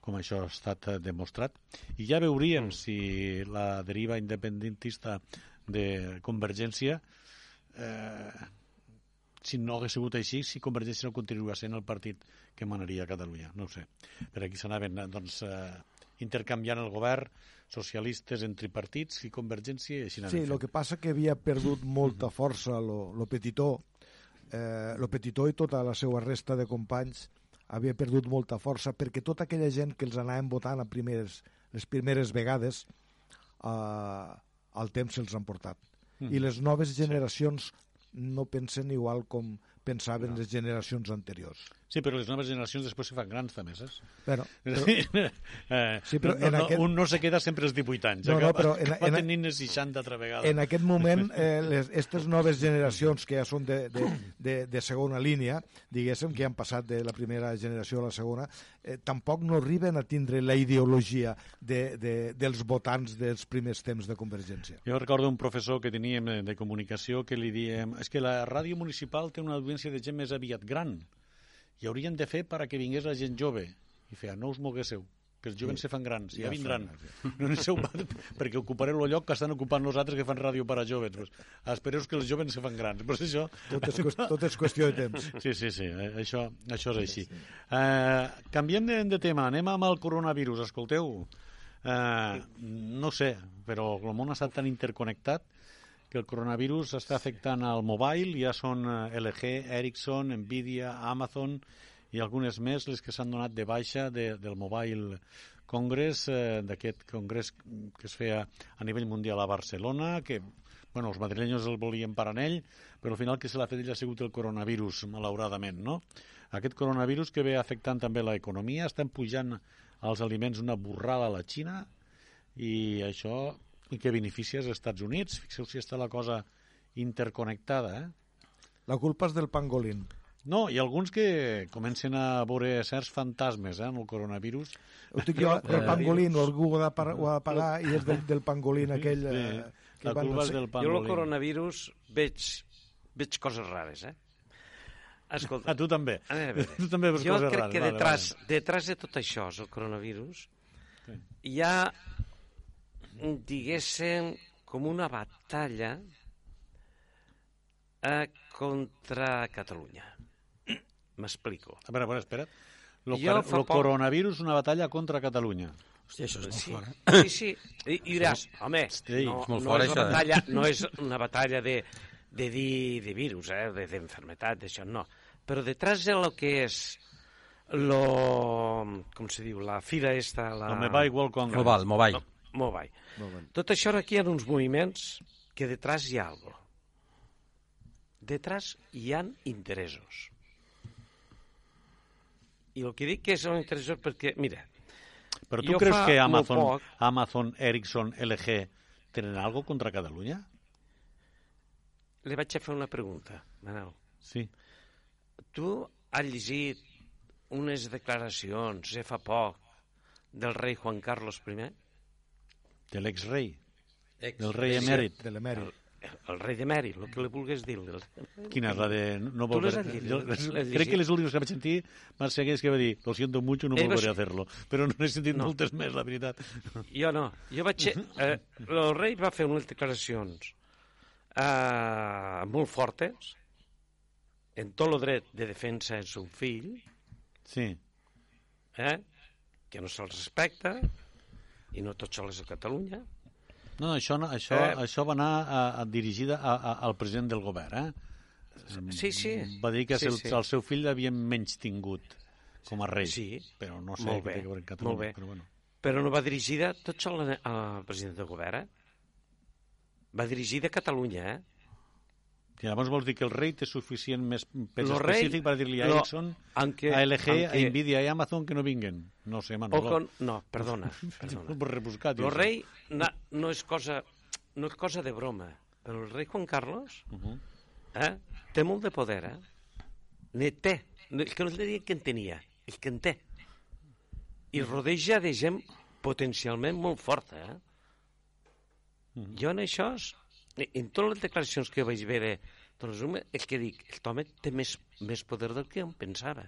com això ha estat eh, demostrat. I ja veuríem si la deriva independentista de Convergència eh, si no hagués sigut així, si Convergència no continua sent el partit que manaria a Catalunya. No ho sé. Per aquí s'anaven eh, doncs, eh, intercanviant el govern, socialistes entre partits i Convergència i així Sí, el que passa que havia perdut molta força lo, lo petitó, eh, lo petitó i tota la seva resta de companys havia perdut molta força perquè tota aquella gent que els anaven votant a primeres, les primeres vegades eh, al temps se'ls han portat. Mm. I les noves generacions no pensen igual com pensaven les generacions anteriors. Sí, però les noves generacions després se fan grans, també, saps? Bueno, però, eh, Sí, però no, en no, aquest- un no se queda sempre als 18 anys. No, no, acaba, però en- acaba en- tenint les 60 altra vegada. en aquest moment, eh, les, aquestes noves generacions que ja són de, de, de, de segona línia, diguéssim, que han passat de la primera generació a la segona, eh, tampoc no arriben a tindre la ideologia de, de, dels votants dels primers temps de Convergència. Jo recordo un professor que teníem eh, de comunicació que li diem és que la ràdio municipal té una audiència de gent més aviat gran i haurien de fer per a que vingués la gent jove. I feia, no us moguéssiu, que els joves se fan grans, ja, Ja vindran. són, No aneu perquè ocupareu el lloc que estan ocupant els altres que fan ràdio per a joves. Pues, espereu que els joves se fan grans. Però això... Tot és, tot és qüestió de temps. Sí, sí, sí, eh, això, això és així. Eh, canviem de, de tema, anem amb el coronavirus, escolteu. Eh, no sé, però el món ha estat tan interconnectat que el coronavirus està afectant al mobile, ja són eh, LG, Ericsson, Nvidia, Amazon i algunes més les que s'han donat de baixa de, del Mobile Congress, eh, d'aquest congrés que es feia a nivell mundial a Barcelona, que bueno, els madrilenyos el volien per anell, però al final que se l'ha fet ell ha sigut el coronavirus, malauradament, no? Aquest coronavirus que ve afectant també l'economia, estan pujant els aliments una borrada a la Xina i això i que beneficia als Estats Units. Fixeu si està la cosa interconnectada, eh? La culpa és del pangolín. No, hi ha alguns que comencen a veure certs fantasmes eh, en el coronavirus. Ho dic jo, el pangolín, algú ho ha de, par- ho ha de pagar i és del, del pangolín aquell... Eh, Sí, la culpa és del Jo el pangolín. coronavirus veig, veig coses rares, eh? Escolta, Ah, tu també. a veure, Tu també veus jo coses crec rares. que Vale, detrás, vale. detrás de tot això, el coronavirus, Sí. hi ha, diguéssim, com una batalla eh, contra Catalunya. M'explico. A veure, a veure, espera't. Lo, car- lo poc- coronavirus, una batalla contra Catalunya. Hòstia, això és molt Sí, fort, eh? sí, sí. I, i diràs, home, Sí, no, és molt no, fort, és això, una eh? batalla, no és una batalla de, de dir de virus, eh, de- d'enfermetat, de, d'això, no. Però detrás de lo que és lo, com se diu, la fira esta, la... El Mobile World Congress. Mobile, mobile. Mobile. Mobile. Tot això aquí hi ha uns moviments que detrás hi ha algo. Detrás hi han interessos. I el que dic que són interessos perquè, mira, Però tu creus que molt Amazon, poc- Amazon, Ericsson, LG tenen algo contra Catalunya? li vaig a fer una pregunta, Manel. Sí. Tu has llegit unes declaracions de fa poc del rei Juan Carlos I? De l'exrei, Ex. del rei emèrit. De l'emèrit. El, el rei de Mèrit, el que li vulguis dir. Quina és la de... No Tu volver... Jo- Les Crec que les últimes que vaig sentir van ser aquelles que va dir lo siento mucho, no va volveré a ser- hacerlo. Però no he sentit No. moltes més, la veritat. Jo no. Jo vaig... Eh, el rei va fer unes declaracions eh, molt fortes en tot el dret de defensa en son fill, Sí. eh, que no se'l respecta, i no tot sols a Catalunya. No, això, no, això, Eh. això va anar a, a, dirigida a, a, al president del govern, eh? Sí, sí. Va dir que sí, el, sí. el seu fill l'havien menys tingut com a rei. Sí. Però no sé Molt què bé, té que veure amb Catalunya. molt bé. Però bueno. Però no va dirigida tot sol al al president del govern, eh? Va dirigida a Catalunya, eh? I llavors vols dir que el rei té suficient més pes Lo rei- específic per dir-li a Ericsson, aunque- a LG, a aunque- Nvidia i a Amazon que no vinguen? No sé, O Manolo. con... No, perdona, perdona. Rebuscat. El rei na, no és cosa no és cosa de broma, però el rei Juan Carlos Uh -huh. eh? té molt de poder, eh? Ne té. No, és que no diria que en tenia, és que en té. I rodeja de gent potencialment molt forta, eh? Jo en això, en totes les declaracions que vaig veure, doncs és que dic, aquest home té més, més poder del que em pensava.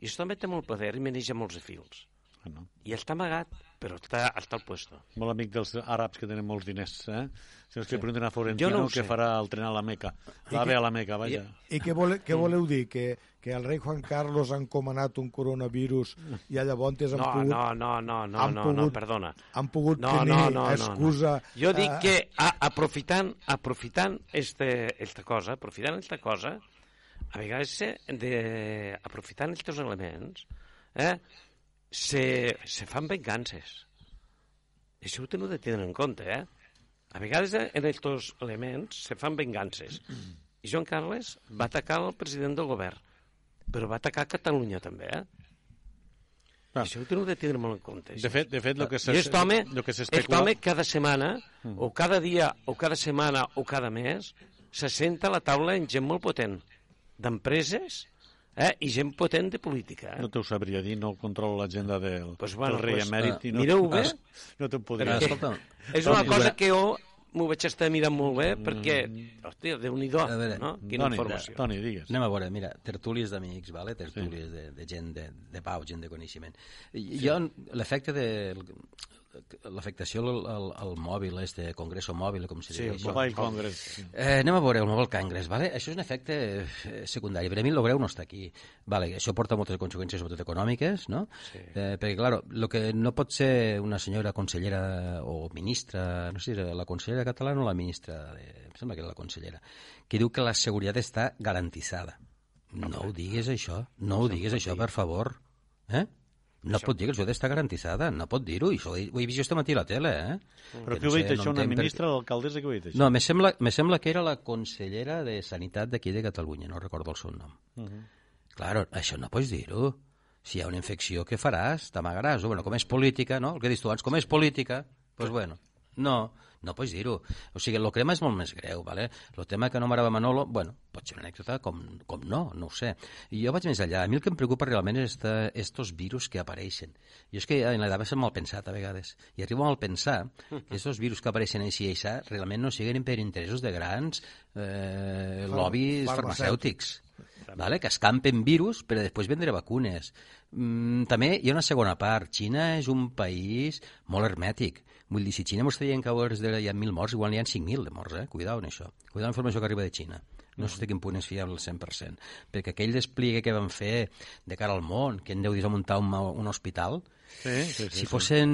I aquest home té molt poder i maneja molts fils. No. I està amagat, però està, està al puesto. Molt amic dels àrabs que tenen molts diners, eh? Si els que pregunten a Jo Florentino no què farà al tren a la Meca. I Va que- bé a la Meca, vaja. I què, vole, què voleu dir? Que, que el rei Juan Carlos ha encomanat un coronavirus i a llavors han No, pogut, no, no, no, no, han no, no, pogut- perdona. han pogut No, tenir no, no, no, excusa... no. Jo dic eh, que a, aprofitant, aprofitant este, esta cosa, aprofitant esta cosa, a vegades se, de, aprofitant aquests elements, eh, se, se fan vengances. Això ho teniu de tenir en compte, eh? A vegades eh, en aquests elements se fan vengances. I Joan Carles va atacar el president del govern, però va atacar Catalunya també, eh? Ah. Això ho teniu de tenir molt en compte. De fet, de fet, lo que aquest home, lo que s'especula... home cada setmana, o cada dia, o cada setmana, o cada mes, se senta a la taula amb gent molt potent, d'empreses eh, i gent potent de política. Eh? No t'ho sabria dir, no controlo l'agenda del, Pues bueno, del rei pues, emèrit. i no, mireu bé. No Però, podria dir. És una Toni, cosa que jo m'ho vaig estar mirant molt bé, perquè, hòstia, Déu-n'hi-do, A veure, no? Quina Toni, informació. Toni, digues. Anem a veure, mira, tertúlies d'amics, vale? tertúlies de, de gent de, de pau, gent de coneixement. Jo, l'efecte de l'afectació al, al, al mòbil, este congreso mòbil, com se Sí, diu el això. Mobile Congress. Eh, anem a veure el Mobile Congress, vale? Això és un efecte eh, secundari. Mi el greu no està aquí. Vale, això porta moltes conseqüències, sobretot econòmiques, no? Sí. Eh, perquè, clar, el que no pot ser una senyora consellera o ministra, no sé si era la consellera catalana o la ministra, de, em sembla que era la consellera, que diu que la seguretat està garantizada. No ho digues, això. No ho digues, això, per favor. Eh? No pot dir que la seguretat està garantizada. No pot dir-ho. Això ho he, ho he vist jo matí a la tele, eh? Però Que què ho ha dit no això? Una per- ministra o l'alcaldessa que ho ha dit això? no, me sembla, me sembla que era la consellera de Sanitat d'aquí de Catalunya, no recordo el seu nom. Uh -huh. Claro, això no pots dir-ho. Si hi ha una infecció, què faràs? T'amagaràs. Bueno, com és política, no? El que dius tu abans, com és política, doncs pues bueno, no, no pots dir-ho. O sigui, el crema és molt més greu, ¿vale? El tema que no m'agrada Manolo, bueno, pot ser una anècdota com, com no, no ho sé. I jo vaig més allà. A mi el que em preocupa realment és esta, estos virus que apareixen. Jo és que en l'edat va ser mal pensat a vegades. I arribo a mal pensar que estos virus que apareixen així i això realment no siguin per interessos de grans eh, lobbies farmacèutics vale? que escampen virus per a després vendre vacunes. Mm, també hi ha una segona part. Xina és un país molt hermètic. Vull dir, si Xina mos deien que a hores d'ara hi ha 1.000 morts, igual n'hi ha 5.000 de morts, eh? Cuidao en això. Cuidao la informació que arriba de Xina. No sé de quin punt és fiable al 100%. Perquè aquell despliegue que van fer de cara al món, que en deu dies a muntar un, un hospital, Sí, sí, sí. si fossin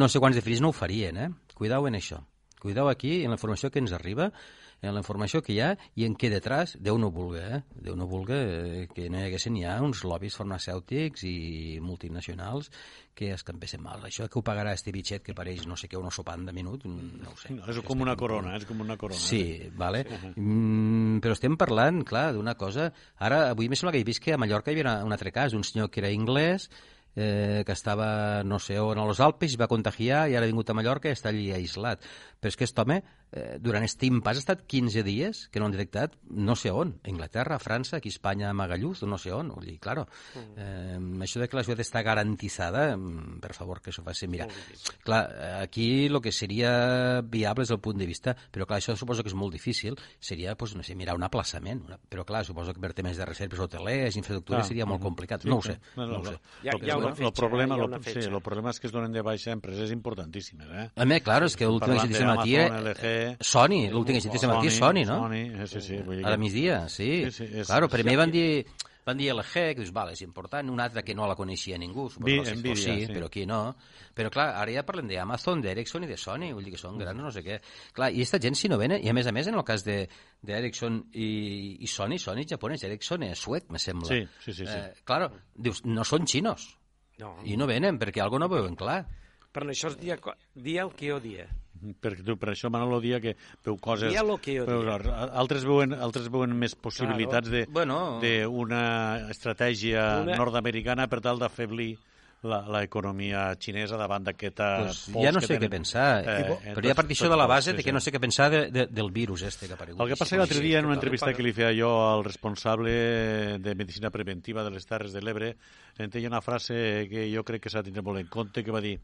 no sé quants de fills no ho farien, eh? Cuidao en això. Cuidao aquí en la informació que ens arriba, en la informació que hi ha i en què detrás, Déu no vulgui, eh? Déu no vulgui eh, que no hi haguessin ja uns lobbies farmacèutics i multinacionals que escampessin mal. Això que ho pagarà este bitxet que pareix no sé què, un sopant de minut, no ho sé. No, és com una corona, és com una corona. Sí, vale. Mm, però estem parlant, clar, d'una cosa... Ara, avui me sembla que he vist que a Mallorca hi havia un altre cas, un senyor que era anglès, eh, que estava, no sé on, als Alpes, es va contagiar i ara ha vingut a Mallorca i està allí aïslat. Però és que aquest home, eh, durant aquest impàs, ha estat 15 dies que no han detectat no sé on, a Inglaterra, a França, aquí a Espanya, a Magalluz, no sé on. Vull dir, claro, eh, això de que la ciutat està garantizada, mm, per favor, que això faci... Mira, clar, aquí el que seria viable és el punt de vista, però clar, això suposo que és molt difícil, seria, pues, no sé, mirar un aplaçament, una, però clar, suposo que per temes de reserves hotelers, infraestructures, Ah, seria molt mhm. complicat. Sí, no ho sé, No, no, no ho no. sé. Hi ha- hi ha una fetge, lo problema, hi ha lo- una sí, el problema és que es donen de baixa empreses importantíssimes, eh? A més, claro, és que l'últim matí era... LG, Sony, l'últim que he sentit matí és Sony, no? Sony, eh, sí, sí. Vull dir A la migdia, sí. Sí, sí, és- claro, sí. mi van dir van dir LG, que dius, vale, és important, una altra que no la coneixia ningú, suposo que Nvidia, sí, sí. però aquí no. Però clar, ara ja parlem d'Amazon, d'Ericsson i de Sony, vull dir que són grans, no sé què. Clar, i aquesta gent si no venen, i a més a més en el cas de d'Ericsson i, i Sony, Sony japonès, Ericsson és suec, me sembla. Sí, sí, sí, sí. Eh, claro, dius, no són xinos, No, i no venen perquè algo no veuen clar. però això és dia, dia el que jo dia. Perquè tu, per això Manolo dia que veu coses... Dia lo que jo però dia. altres veuen, altres veuen més possibilitats de Bueno. d'una estratègia Una- nord-americana per tal d'afeblir l'economia xinesa davant d'aquesta pues ja no sé què pensar, eh, però ja partir això de la base de que no sé què pensar de, de, del virus este que ha aparegut. El que passa que l'altre dia en una entrevista que li feia jo al responsable de Medicina Preventiva de les Terres de l'Ebre, en una frase que jo crec que s'ha de tenir molt en compte, que va dir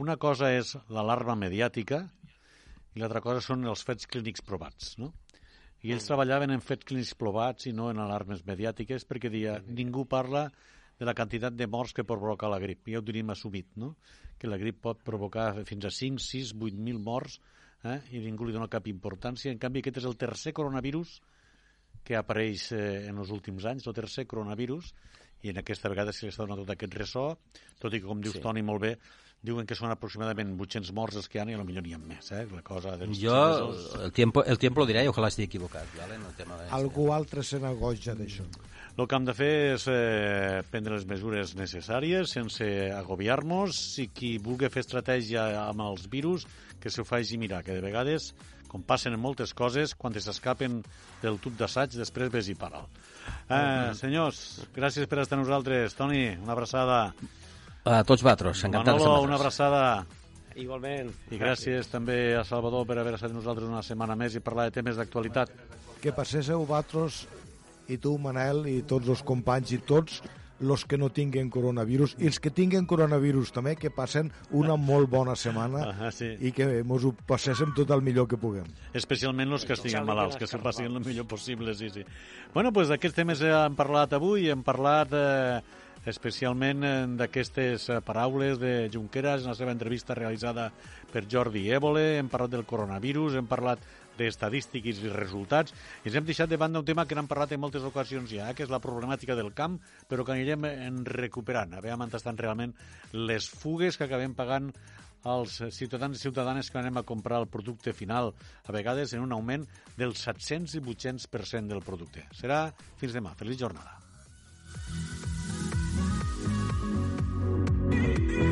una cosa és l'alarma mediàtica i l'altra cosa són els fets clínics provats, no? I ells treballaven en fets clínics provats i no en alarmes mediàtiques perquè dia ningú parla de la quantitat de morts que pot provocar la grip. Ja ho tenim assumit, no? que la grip pot provocar fins a 5, 6, 8.000 morts eh? i ningú li dona cap importància. En canvi, aquest és el tercer coronavirus que apareix eh, en els últims anys, el tercer coronavirus, i en aquesta vegada se li està donant tot aquest ressò, tot i que, com dius, sí. Toni, molt bé, diuen que són aproximadament 800 morts els que hi ha i potser n'hi ha més, eh? La cosa dels jo, el tiempo, el tiempo lo diré i ojalà estigui equivocat, ¿vale? En el tema de Algú altre se n'agoja d'això. El que hem de fer és eh, prendre les mesures necessàries sense agobiar-nos i qui vulgui fer estratègia amb els virus que s'ho faci mirar, que de vegades, com passen en moltes coses, quan s'escapen del tub d'assaig, després ves i para'l. Eh, senyors, gràcies per estar amb nosaltres. Toni, una abraçada. A tots vosaltres, encantat Manolo, una abraçada. Igualment. I gràcies també a Salvador per haver estat amb nosaltres una setmana més i parlar de temes d'actualitat. Que passéssiu vosaltres i tu, Manel, i tots els companys i tots els que no tinguen coronavirus i els que tinguen coronavirus també que passen una molt bona setmana ah, sí. i que ens ho passéssim tot el millor que puguem. Especialment els que estiguin malalts, que s'ho passin el millor possible, sí, sí. Bueno, pues d'aquests temes hem parlat avui, hem parlat eh, especialment eh, d'aquestes eh, paraules de Junqueras en la seva entrevista realitzada per Jordi Évole, hem parlat del coronavirus, hem parlat d'estadístiques i resultats. I ens hem deixat de banda un tema que n'hem parlat en moltes ocasions ja, que és la problemàtica del camp, però que anirem en recuperant. A veure on estan realment les fugues que acabem pagant als ciutadans i ciutadanes que anem a comprar el producte final, a vegades en un augment del 700 i 800% del producte. Serà fins demà. Feliç jornada. Thank you.